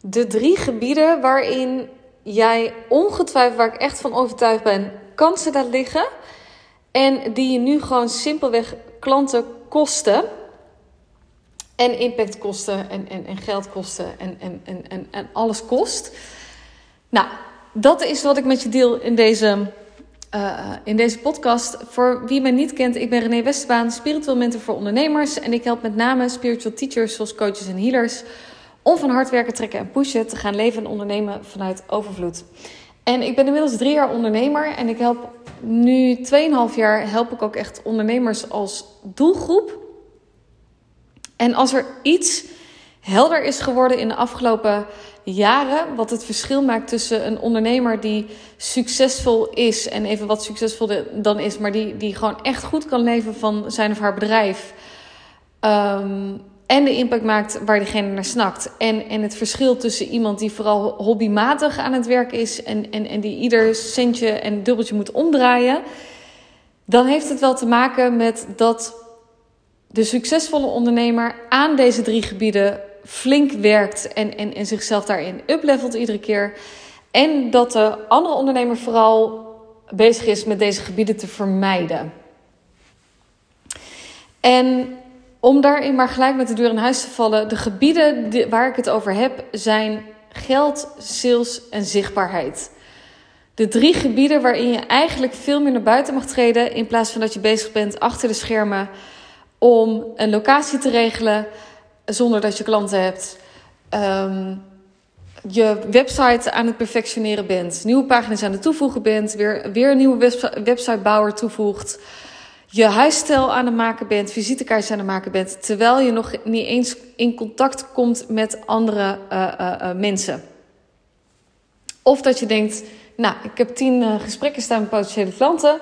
de drie gebieden waarin jij ongetwijfeld, waar ik echt van overtuigd ben, kansen laat liggen. En die je nu gewoon simpelweg klanten kosten. En impact kosten en, en, en geld kosten en, en, en, en, alles kost. Nou, dat is wat ik met je deel in deze, uh, in deze podcast. Voor wie mij niet kent, ik ben René Westerbaan, spiritueel mentor voor ondernemers. En ik help met name spiritual teachers zoals coaches en healers om van hard werken, trekken en pushen te gaan leven en ondernemen vanuit overvloed. En ik ben inmiddels drie jaar ondernemer en ik help nu 2,5 jaar help ik ook echt ondernemers als doelgroep. En als er iets helder is geworden in de afgelopen jaren, wat het verschil maakt tussen een ondernemer die succesvol is en even wat succesvol dan is, maar die, die gewoon echt goed kan leven van zijn of haar bedrijf. Um, en de impact maakt waar diegene naar snakt. En, en het verschil tussen iemand die vooral hobbymatig aan het werk is en, en, en die ieder centje en dubbeltje moet omdraaien, dan heeft het wel te maken met dat de succesvolle ondernemer aan deze drie gebieden flink werkt en, en, en zichzelf daarin uplevelt iedere keer. En dat de andere ondernemer vooral bezig is met deze gebieden te vermijden. En om daarin maar gelijk met de deur in huis te vallen, de gebieden waar ik het over heb zijn geld, sales en zichtbaarheid. De drie gebieden waarin je eigenlijk veel meer naar buiten mag treden in plaats van dat je bezig bent achter de schermen om een locatie te regelen zonder dat je klanten hebt. Um, je website aan het perfectioneren bent, nieuwe pagina's aan het toevoegen bent, weer, weer een nieuwe websitebouwer toevoegt je huisstijl aan het maken bent, visitekaartjes aan het maken bent, terwijl je nog niet eens in contact komt met andere uh, uh, mensen. Of dat je denkt, nou, ik heb tien gesprekken staan met potentiële klanten.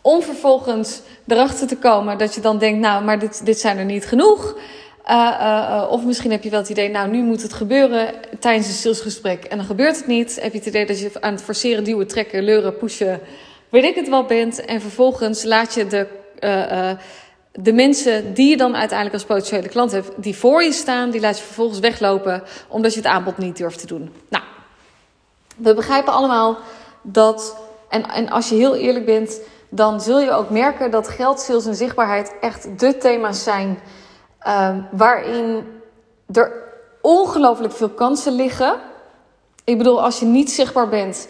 Om vervolgens erachter te komen dat je dan denkt, nou, maar dit, dit zijn er niet genoeg. of misschien heb je wel het idee, nou, nu moet het gebeuren tijdens een salesgesprek. En dan gebeurt het niet. Heb je het idee dat je aan het forceren, duwen, trekken, leuren, pushen, weet ik het wel bent. En vervolgens laat je de uh, de mensen die je dan uiteindelijk als potentiële klant hebt, die voor je staan, die laat je vervolgens weglopen omdat je het aanbod niet durft te doen. Nou, we begrijpen allemaal dat, en, en als je heel eerlijk bent, dan zul je ook merken dat geld, sales en zichtbaarheid echt de thema's zijn uh, waarin er ongelooflijk veel kansen liggen. Ik bedoel, als je niet zichtbaar bent,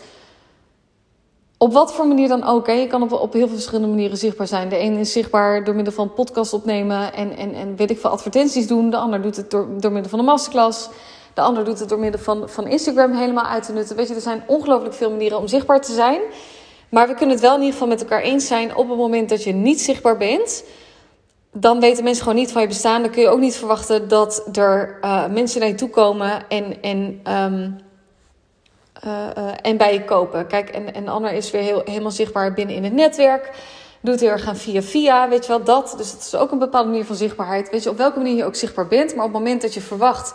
op wat voor manier dan ook. Je kan op, op heel veel verschillende manieren zichtbaar zijn. De een is zichtbaar door middel van podcast opnemen en, en, en weet ik veel advertenties doen. De ander doet het door, door middel van een masterclass. De ander doet het door middel van, van Instagram helemaal uit te nutten. Weet je, er zijn ongelooflijk veel manieren om zichtbaar te zijn. Maar we kunnen het wel in ieder geval met elkaar eens zijn. Op het moment dat je niet zichtbaar bent, dan weten mensen gewoon niet van je bestaan. Dan kun je ook niet verwachten dat er uh, mensen naar je toe komen en. en um, uh, uh, en bij je kopen. Kijk, en, en ander is weer heel, helemaal zichtbaar binnen in het netwerk. Doet heel erg aan via via, weet je wel, dat. Dus dat is ook een bepaalde manier van zichtbaarheid. Weet je, op welke manier je ook zichtbaar bent. Maar op het moment dat je verwacht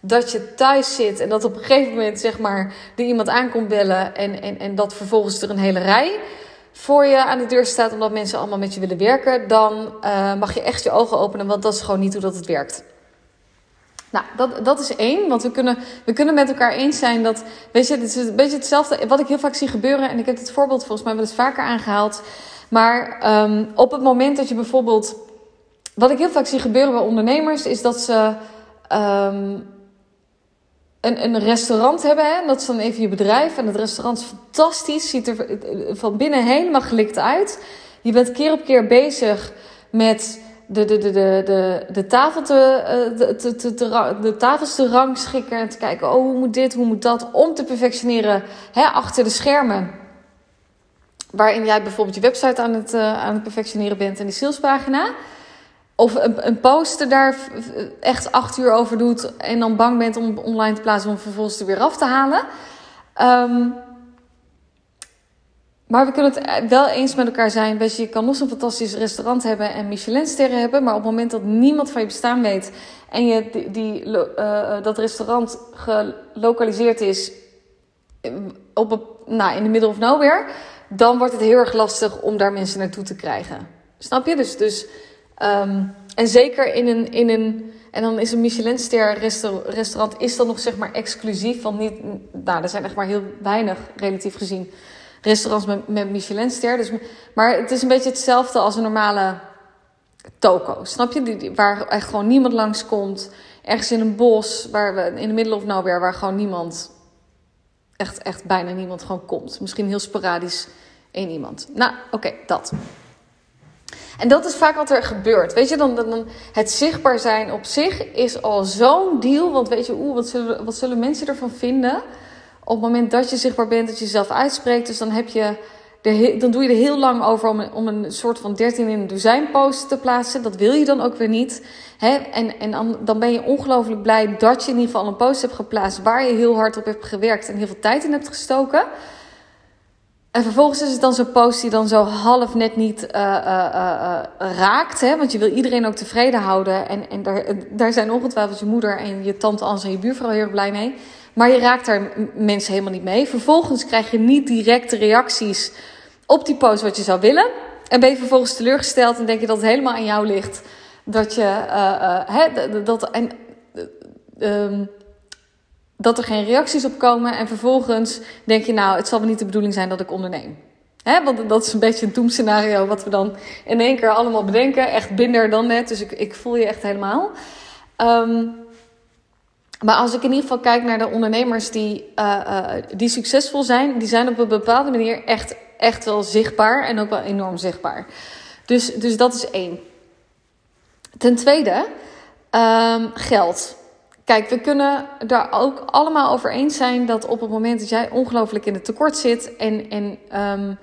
dat je thuis zit... en dat op een gegeven moment, zeg maar, er iemand aankomt bellen... en, en, en dat vervolgens er een hele rij voor je aan de deur staat... omdat mensen allemaal met je willen werken... dan uh, mag je echt je ogen openen, want dat is gewoon niet hoe dat het werkt. Nou, dat, dat is één. Want we kunnen, we kunnen met elkaar eens zijn dat. Weet je, het is een beetje hetzelfde. Wat ik heel vaak zie gebeuren. En ik heb dit voorbeeld volgens mij wel eens vaker aangehaald. Maar um, op het moment dat je bijvoorbeeld. Wat ik heel vaak zie gebeuren bij ondernemers. Is dat ze. Um, een, een restaurant hebben. Hè? Dat is dan even je bedrijf. En het restaurant is fantastisch. Ziet er van binnen helemaal gelikt uit. Je bent keer op keer bezig met de, de, de, de, de, de, tafel te, eh, de, te, te, de tafels te rangschikken en te kijken, oh, hoe moet dit, hoe moet dat, om te perfectioneren hè, achter de schermen. Waarin jij bijvoorbeeld je website aan het, uh, aan het perfectioneren bent en die salespagina. Of een, een poster daar echt acht uur over doet en dan bang bent om online te plaatsen om vervolgens er weer af te halen. Um, maar we kunnen het wel eens met elkaar zijn. Je, kan nog zo'n fantastisch restaurant hebben en Michelinsterren hebben. Maar op het moment dat niemand van je bestaan weet. en je die, die uh, dat restaurant gelokaliseerd is. Op nou, in de middle of nowhere. dan wordt het heel erg lastig om daar mensen naartoe te krijgen. Snap je? Dus. dus um, en zeker in een, in een En dan is een Michelinster restaurant is dan nog zeg maar exclusief. Want niet, nou, er zijn echt maar heel weinig, relatief gezien, restaurants met, met Michelinster. Dus, maar het is een beetje hetzelfde als een normale toko. Snap je? Die, waar echt gewoon niemand langskomt. Ergens in een bos, waar we, in de middle of nowhere, waar gewoon niemand, echt, echt bijna niemand gewoon komt. Misschien heel sporadisch één iemand. Nou, oké, dat. En dat is vaak wat er gebeurt. Weet je, dan, dan, het zichtbaar zijn op zich is al zo'n deal. Want weet je, oeh, wat, zullen, wat zullen mensen ervan vinden? Op het moment dat je zichtbaar bent, dat je jezelf uitspreekt. Dus dan heb je. dan doe je er heel lang over om, om een soort van 13 in een dozijn post te plaatsen. Dat wil je dan ook weer niet. Hè? En, en dan, ben je ongelooflijk blij dat je in ieder geval een post hebt geplaatst waar je heel hard op hebt gewerkt en heel veel tijd in hebt gestoken. En vervolgens is het dan zo'n post die dan zo half net niet uh, uh, uh, raakt. Hè? Want je wil iedereen ook tevreden houden. En, en daar, daar zijn ongetwijfeld je moeder en je tante Ans en je buurvrouw heel erg blij mee. Maar je raakt daar mensen helemaal niet mee. Vervolgens krijg je niet directe reacties op die post wat je zou willen. En ben je vervolgens teleurgesteld en denk je dat het helemaal aan jou ligt. Dat je... hè, dat, en, um, dat er geen reacties op komen. En vervolgens denk je, nou, het zal wel niet de bedoeling zijn dat ik onderneem. Hè? Want dat is een beetje een doemscenario wat we dan in één keer allemaal bedenken. Echt binder dan net. Dus ik, ik voel je echt helemaal. Ehm, maar als ik in ieder geval kijk naar de ondernemers die, uh, uh, die succesvol zijn, die zijn op een bepaalde manier echt, echt wel zichtbaar en ook wel enorm zichtbaar. Dus, dus dat is één. Ten tweede, um, geld. Kijk, we kunnen daar ook allemaal over eens zijn dat op het moment dat jij ongelooflijk in het tekort zit en, en um,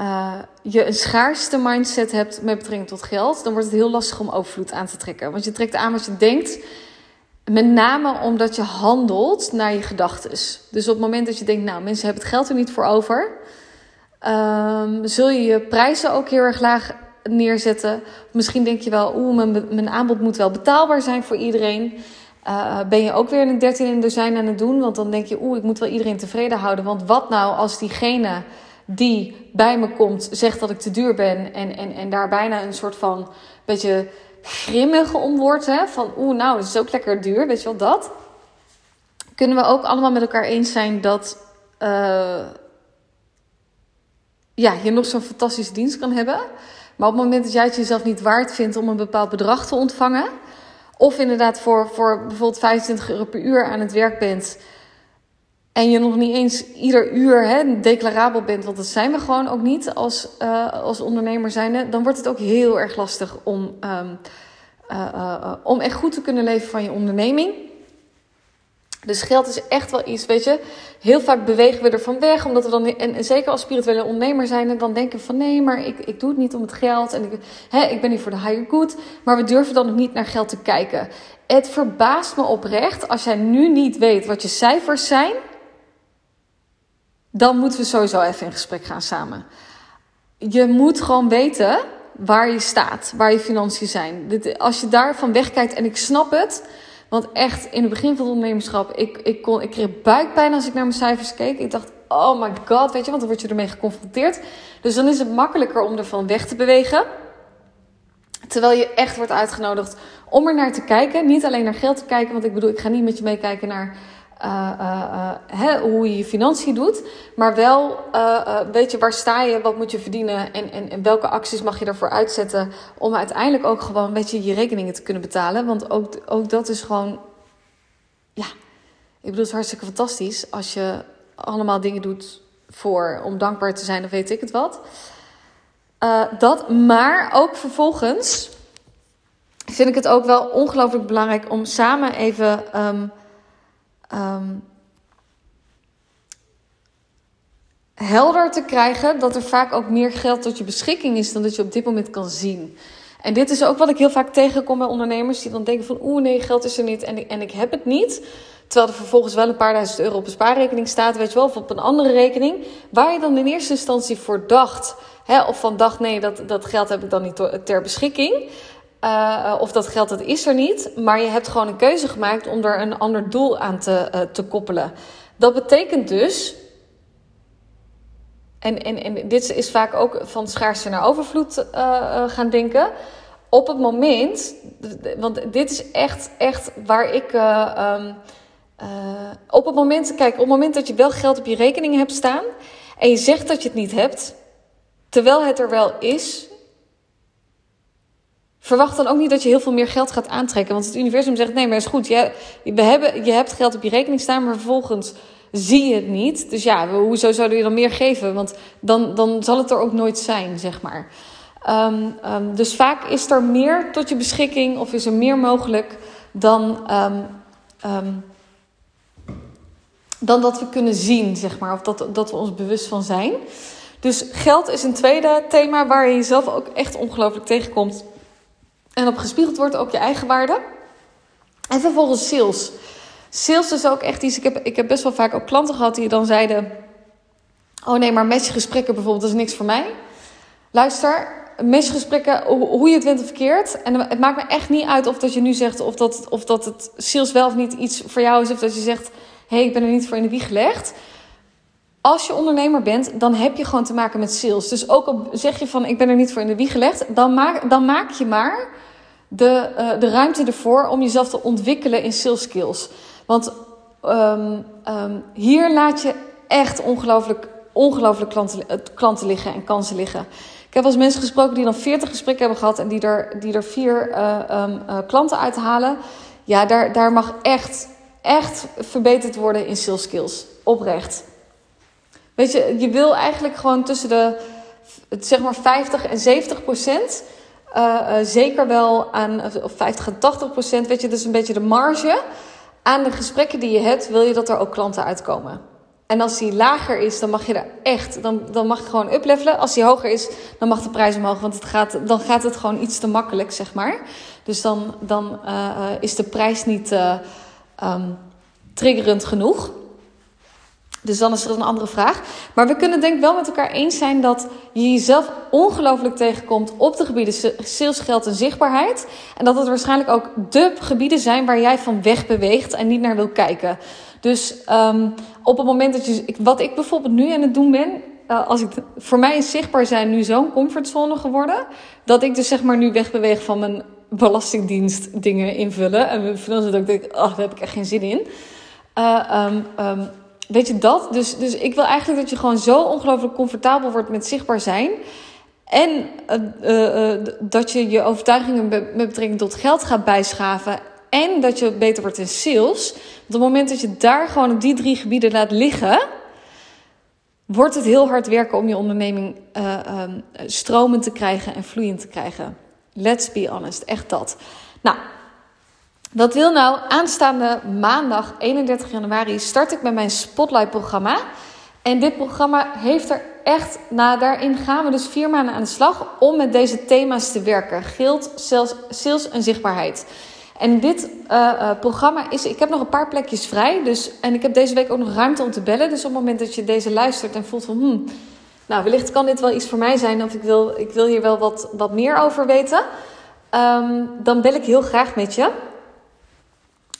uh, je een schaarste mindset hebt met betrekking tot geld, dan wordt het heel lastig om overvloed aan te trekken. Want je trekt aan wat je denkt, met name omdat je handelt naar je gedachten. Dus op het moment dat je denkt, nou, mensen hebben het geld er niet voor over, um, zul je je prijzen ook heel erg laag neerzetten. Misschien denk je wel, oeh, mijn, mijn aanbod moet wel betaalbaar zijn voor iedereen. Uh, ben je ook weer een 13 in dozijn aan het doen? Want dan denk je, oeh, ik moet wel iedereen tevreden houden. Want wat nou als diegene die bij me komt zegt dat ik te duur ben en, en, en daar bijna een soort van beetje grimmig om. Hè? Van oeh, nou, dat is ook lekker duur, weet je wel dat? Kunnen we ook allemaal met elkaar eens zijn dat uh, ja, je nog zo'n fantastische dienst kan hebben. Maar op het moment dat jij het jezelf niet waard vindt om een bepaald bedrag te ontvangen of inderdaad voor, voor bijvoorbeeld 25 euro per uur aan het werk bent. En je nog niet eens ieder uur hè, declarabel bent, want dat zijn we gewoon ook niet als, uh, als ondernemer zijnde. Dan wordt het ook heel erg lastig om, um, uh, uh, om echt goed te kunnen leven van je onderneming. Dus geld is echt wel iets, weet je. Heel vaak bewegen we er van weg, omdat we dan, en zeker als spirituele ondernemer zijn, dan denken van nee, maar ik, ik doe het niet om het geld en ik, hè, ik ben hier voor de higher good. Maar we durven dan ook niet naar geld te kijken. Het verbaast me oprecht als jij nu niet weet wat je cijfers zijn, dan moeten we sowieso even in gesprek gaan samen. Je moet gewoon weten waar je staat, waar je financiën zijn. Als je daarvan wegkijkt, en ik snap het. Want echt, in het begin van het ondernemerschap, ik, ik, kon, ik kreeg buikpijn als ik naar mijn cijfers keek. Ik dacht, oh my god, weet je, want dan word je ermee geconfronteerd. Dus dan is het makkelijker om ervan weg te bewegen. Terwijl je echt wordt uitgenodigd om er naar te kijken. Niet alleen naar geld te kijken, want ik bedoel, ik ga niet met je meekijken naar uh, uh, hè, hoe je je financiën doet. Maar wel, weet je, waar sta je, wat moet je verdienen en, en, welke acties mag je daarvoor uitzetten. Om uiteindelijk ook gewoon, weet je, je rekeningen te kunnen betalen. Want ook, ook dat is gewoon, ja, ik bedoel, het is hartstikke fantastisch als je allemaal dingen doet voor, om dankbaar te zijn of weet ik het wat. dat, maar ook vervolgens vind ik het ook wel ongelooflijk belangrijk om samen even. Um, um, helder te krijgen dat er vaak ook meer geld tot je beschikking is dan dat je op dit moment kan zien. En dit is ook wat ik heel vaak tegenkom bij ondernemers die dan denken van oeh nee, geld is er niet en ik, en ik heb het niet. Terwijl er vervolgens wel een paar duizend euro op een spaarrekening staat, weet je wel, of op een andere rekening. Waar je dan in eerste instantie voor dacht. Hè, of van dacht nee, dat, dat geld heb ik dan niet ter beschikking. Uh, of dat geld, dat is er niet. Maar je hebt gewoon een keuze gemaakt om er een ander doel aan te, uh, te koppelen. Dat betekent dus. En, en, en dit is vaak ook van schaarste naar overvloed gaan denken. op het moment, want dit is echt, echt waar ik. Uh, op het moment, kijk, op het moment dat je wel geld op je rekening hebt staan en je zegt dat je het niet hebt, terwijl het er wel is, verwacht dan ook niet dat je heel veel meer geld gaat aantrekken. Want het universum zegt: nee, maar is goed. Je, we hebben, je hebt geld op je rekening staan, maar vervolgens zie je het niet. Dus ja, hoezo zouden je dan meer geven? Want dan, dan zal het er ook nooit zijn, zeg maar. Um, um, dus vaak is er meer tot je beschikking of is er meer mogelijk dan, um, dan dat we kunnen zien, zeg maar. Of dat, dat we ons bewust van zijn. Dus geld is een tweede thema waar je jezelf ook echt ongelooflijk tegenkomt. En op gespiegeld wordt ook je eigen waarde. En vervolgens sales. Sales is ook echt iets. Ik heb, ik heb best wel vaak ook klanten gehad die dan zeiden: Oh nee, maar matchgesprekken bijvoorbeeld, dat is niks voor mij. Luister, matchgesprekken, hoe je het wint of verkeerd. En het maakt me echt niet uit of dat je nu zegt of dat, of dat het sales wel of niet iets voor jou is. Of dat je zegt: Hé, hey, ik ben er niet voor in de wieg gelegd. Als je ondernemer bent, dan heb je gewoon te maken met sales. Dus ook al zeg je van ik ben er niet voor in de wieg gelegd, dan maak, dan maak je maar de, uh, de ruimte ervoor om jezelf te ontwikkelen in sales skills. Want um, um, hier laat je echt ongelooflijk, ongelooflijk klanten, klanten liggen en kansen liggen. Ik heb eens mensen gesproken die dan 40 gesprekken hebben gehad en die er, die er vier uh, um, uh, klanten uithalen. Ja, daar, daar mag echt, echt verbeterd worden in sales skills. Oprecht. Weet je, je wil eigenlijk gewoon tussen de zeg maar 50 en 70 procent. Uh, uh, zeker wel aan, of 50 en 80 procent, weet je, dus een beetje de marge. Aan de gesprekken die je hebt, wil je dat er ook klanten uitkomen. En als die lager is, dan mag je er echt, dan, dan mag je gewoon uplevelen. Als die hoger is, dan mag de prijs omhoog, want het gaat, dan gaat het gewoon iets te makkelijk, zeg maar. Dus dan, dan uh, is de prijs niet um, triggerend genoeg. Dus dan is er een andere vraag. Maar we kunnen denk ik wel met elkaar eens zijn dat je jezelf ongelooflijk tegenkomt op de gebieden sales, geld en zichtbaarheid. En dat het waarschijnlijk ook de gebieden zijn waar jij van weg beweegt en niet naar wil kijken. Dus um, op het moment dat je. Wat ik bijvoorbeeld nu aan het doen ben. Uh, als ik, voor mij is zichtbaar zijn nu zo'n comfortzone geworden. Dat ik dus zeg maar nu wegbeweeg van mijn belastingdienst dingen invullen. En dan zit ook denk oh, daar heb ik echt geen zin in. Uh, weet je dat? Dus, dus ik wil eigenlijk dat je gewoon zo ongelooflijk comfortabel wordt met zichtbaar zijn. En uh, uh, dat je je overtuigingen met betrekking tot geld gaat bijschaven. En dat je beter wordt in sales. Want op het moment dat je daar gewoon op die drie gebieden laat liggen. Wordt het heel hard werken om je onderneming uh, stromend te krijgen en vloeiend te krijgen. Let's be honest, echt dat. Nou, wat wil nou? Aanstaande maandag 31 januari start ik met mijn Spotlight-programma. En dit programma heeft er echt, nou daarin gaan we dus vier maanden aan de slag om met deze thema's te werken. Geld, sales, en zichtbaarheid. En dit uh, uh, programma is, ik heb nog een paar plekjes vrij. Dus, en ik heb deze week ook nog ruimte om te bellen. Dus op het moment dat je deze luistert en voelt van, hmm, nou wellicht kan dit wel iets voor mij zijn. Of ik wil, ik wil hier wel wat, wat meer over weten. Um, dan bel ik heel graag met je.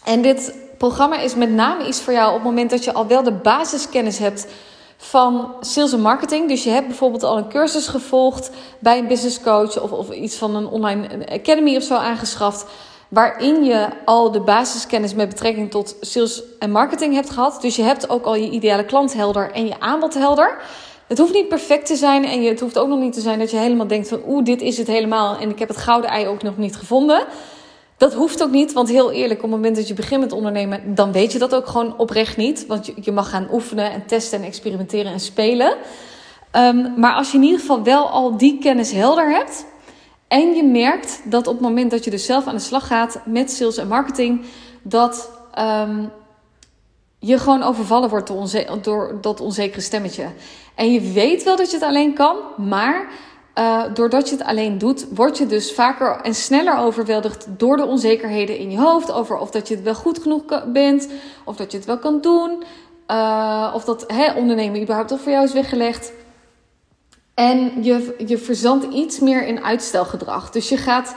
En dit programma is met name iets voor jou op het moment dat je al wel de basiskennis hebt van sales en marketing. Dus je hebt bijvoorbeeld al een cursus gevolgd bij een business coach of, of iets van een online academy of zo aangeschaft. Waarin je al de basiskennis met betrekking tot sales en marketing hebt gehad. Dus je hebt ook al je ideale klant helder en je aanbod helder. Het hoeft niet perfect te zijn en het hoeft ook nog niet te zijn dat je helemaal denkt van oeh, dit is het helemaal en ik heb het gouden ei ook nog niet gevonden. Dat hoeft ook niet, want heel eerlijk, op het moment dat je begint met ondernemen, dan weet je dat ook gewoon oprecht niet. Want je, mag gaan oefenen en testen en experimenteren en spelen. Um, maar als je in ieder geval wel al die kennis helder hebt. En je merkt dat op het moment dat je dus zelf aan de slag gaat met sales en marketing, dat um, je gewoon overvallen wordt door dat onzekere stemmetje. En je weet wel dat je het alleen kan, maar uh, doordat je het alleen doet, word je dus vaker en sneller overweldigd door de onzekerheden in je hoofd. Over of dat je het wel goed genoeg bent, of dat je het wel kan doen. Uh, of dat hè, ondernemen überhaupt al voor jou is weggelegd. En je, je verzandt iets meer in uitstelgedrag. Dus je gaat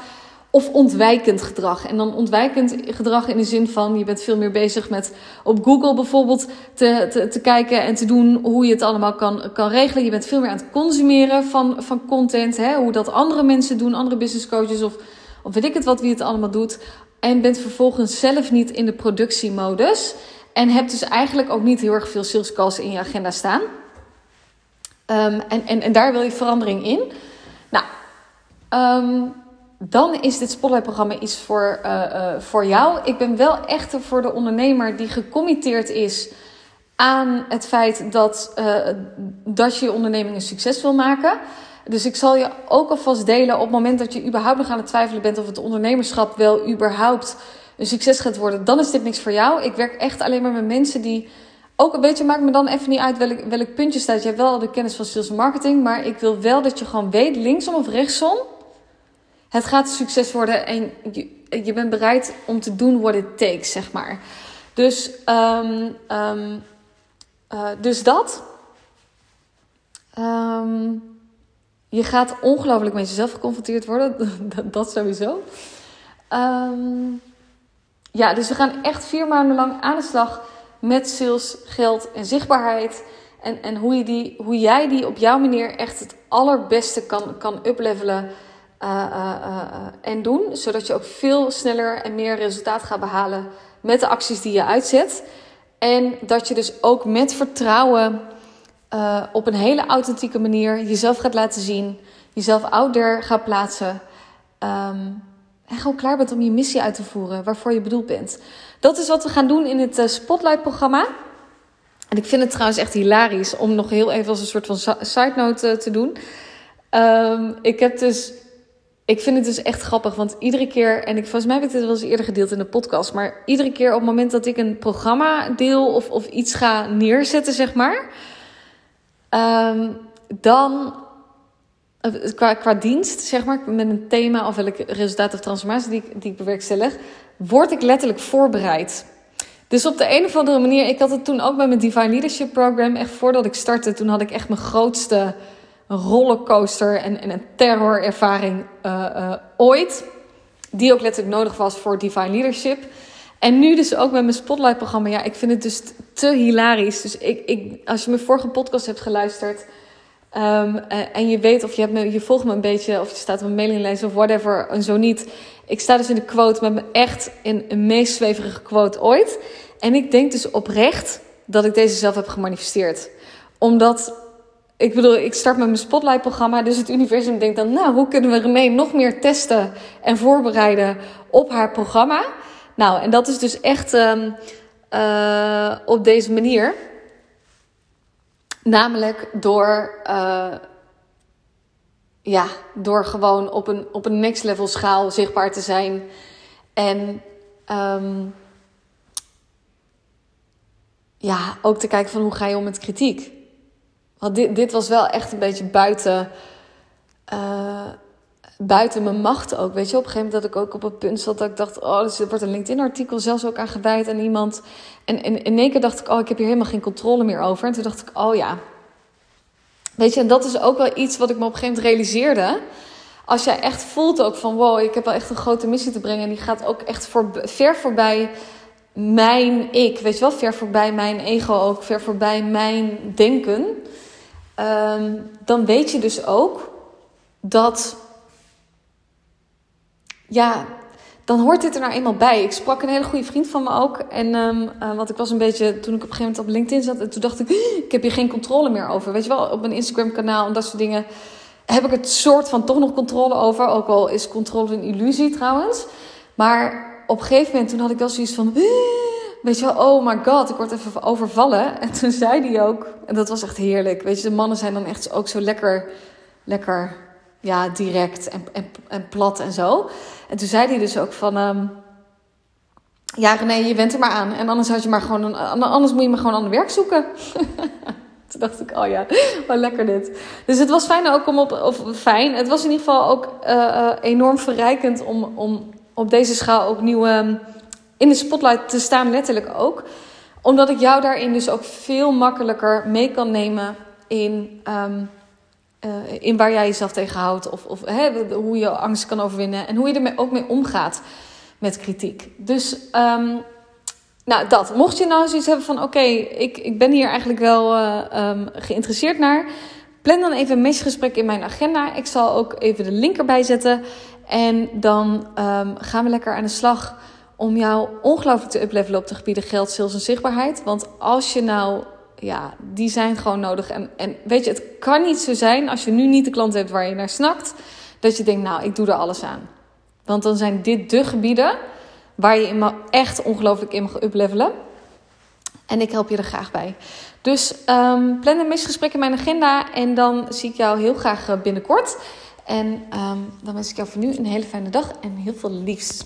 of ontwijkend gedrag. En dan ontwijkend gedrag in de zin van je bent veel meer bezig met op Google bijvoorbeeld te, te, te kijken en te doen hoe je het allemaal kan, kan regelen. Je bent veel meer aan het consumeren van, van content. Hè? Hoe dat andere mensen doen, andere business coaches of of weet ik het wat wie het allemaal doet. En bent vervolgens zelf niet in de productiemodus. En hebt dus eigenlijk ook niet heel erg veel sales calls in je agenda staan. Ehm, en, en, en daar wil je verandering in. Nou, um, dan is dit Spotlight-programma iets voor, uh, uh, voor jou. Ik ben wel echt voor de ondernemer die gecommitteerd is aan het feit dat, uh, dat je je onderneming een succes wil maken. Dus ik zal je ook alvast delen op het moment dat je überhaupt nog aan het twijfelen bent of het ondernemerschap wel überhaupt een succes gaat worden, dan is dit niks voor jou. Ik werk echt alleen maar met mensen die ook een beetje maakt me dan even niet uit welk, welk puntje staat. Je hebt wel de kennis van sales marketing, maar ik wil wel dat je gewoon weet, linksom of rechtsom, het gaat succes worden en je, bent bereid om te doen what it takes, zeg maar. Dus, um, um, uh, dus dat. Um, je gaat ongelooflijk met jezelf geconfronteerd worden, dat, dat sowieso. ja, dus we gaan echt vier maanden lang aan de slag met sales, geld en zichtbaarheid. En, en hoe, je die, hoe jij die op jouw manier echt het allerbeste kan, kan uplevelen uh, uh, uh, en doen. Zodat je ook veel sneller en meer resultaat gaat behalen met de acties die je uitzet. En dat je dus ook met vertrouwen op een hele authentieke manier jezelf gaat laten zien. Jezelf out there gaat plaatsen. Um, en gewoon klaar bent om je missie uit te voeren waarvoor je bedoeld bent. Dat is wat we gaan doen in het Spotlight-programma. En ik vind het trouwens echt hilarisch om nog heel even als een soort van side note te doen. Um, ik heb dus ik vind het dus echt grappig, want iedere keer, en ik, volgens mij heb ik dit wel eens eerder gedeeld in de podcast, maar iedere keer op het moment dat ik een programma deel of, of iets ga neerzetten, zeg maar, um, dan eh, qua, qua dienst, zeg maar, met een thema of welk resultaat of transformatie die, die ik bewerkstellig, word ik letterlijk voorbereid. Dus op de een of andere manier, ik had het toen ook bij mijn Divine Leadership Program, echt voordat ik startte, toen had ik echt mijn grootste rollercoaster en, en een terrorervaring uh, uh, ooit. Die ook letterlijk nodig was voor Divine Leadership. En nu dus ook met mijn Spotlight-programma. Ja, ik vind het dus te hilarisch. Dus ik, ik, als je mijn vorige podcast hebt geluisterd... Um, en je weet of je, hebt me, je volgt me een beetje... of je staat op mijn mailinglijst of whatever, en zo niet... Ik sta dus in de quote met me echt in een meest zweverige quote ooit. En ik denk dus oprecht dat ik deze zelf heb gemanifesteerd. Omdat ik bedoel, ik start met mijn Spotlight-programma. Dus het universum denkt dan, nou, hoe kunnen we René nog meer testen en voorbereiden op haar programma? Nou, en dat is dus echt um, uh, op deze manier. Namelijk door, uh, ja, door gewoon op een, op een next level schaal zichtbaar te zijn. En um, ja, ook te kijken van hoe ga je om met kritiek. Want dit, dit was wel echt een beetje buiten, uh, buiten mijn macht ook. Weet je, op een gegeven moment dat ik ook op het punt zat dat ik dacht: oh, dus er wordt een LinkedIn-artikel zelfs ook aan gewijd aan iemand. En, en in één keer dacht ik: oh, ik heb hier helemaal geen controle meer over. En toen dacht ik: oh ja. Weet je, en dat is ook wel iets wat ik me op een gegeven moment realiseerde. Als jij echt voelt ook van wow, ik heb wel echt een grote missie te brengen. En die gaat ook echt voor, ver voorbij mijn ik. Weet je wel, ver voorbij mijn ego ook. Ver voorbij mijn denken. Um, dan weet je dus ook dat. Ja, dan hoort dit er nou eenmaal bij. Ik sprak een hele goede vriend van me ook. En um, want ik was een beetje, toen ik op een gegeven moment op LinkedIn zat, en toen dacht ik, ik heb hier geen controle meer over. Weet je wel, op mijn Instagram kanaal en dat soort dingen heb ik het soort van toch nog controle over. Ook al is controle een illusie trouwens. Maar op een gegeven moment toen had ik wel zoiets van weet je wel, oh my god, ik word even overvallen. En toen zei hij ook, en dat was echt heerlijk. Weet je, de mannen zijn dan echt ook zo lekker, lekker, ja, direct en, en, en plat en zo. En toen zei hij dus ook van, um, ja René, je went er maar aan. En anders, had je maar gewoon een, anders moet je maar gewoon ander werk zoeken. toen dacht ik, oh ja, wat lekker dit. Dus het was fijn ook om op, of fijn, het was in ieder geval ook uh, uh, enorm verrijkend om, om op deze schaal ook nieuwe... Um, in de spotlight te staan, letterlijk ook. Omdat ik jou daarin dus ook veel makkelijker mee kan nemen in, um, uh, in waar jij jezelf tegenhoudt. Of, of hè, hoe je angst kan overwinnen. En hoe je er ook mee omgaat met kritiek. Dus um, nou, dat. Mocht je nou zoiets hebben van: oké, ik, ik ben hier eigenlijk wel uh, um, geïnteresseerd naar. Plan dan even een mesgesprek in mijn agenda. Ik zal ook even de link erbij zetten. En dan ehm, gaan we lekker aan de slag om jou ongelooflijk te uplevelen op de gebieden geld, sales en zichtbaarheid. Want als je nou, ja, die zijn gewoon nodig. En, en weet je, het kan niet zo zijn als je nu niet de klant hebt waar je naar snakt, dat je denkt, nou, ik doe er alles aan. Want dan zijn dit de gebieden waar je in echt ongelooflijk in mag uplevelen. En ik help je er graag bij. Dus um, plan een misgesprek in mijn agenda en dan zie ik jou heel graag eh, binnenkort. En um, dan wens ik jou voor nu een hele fijne dag en heel veel liefs.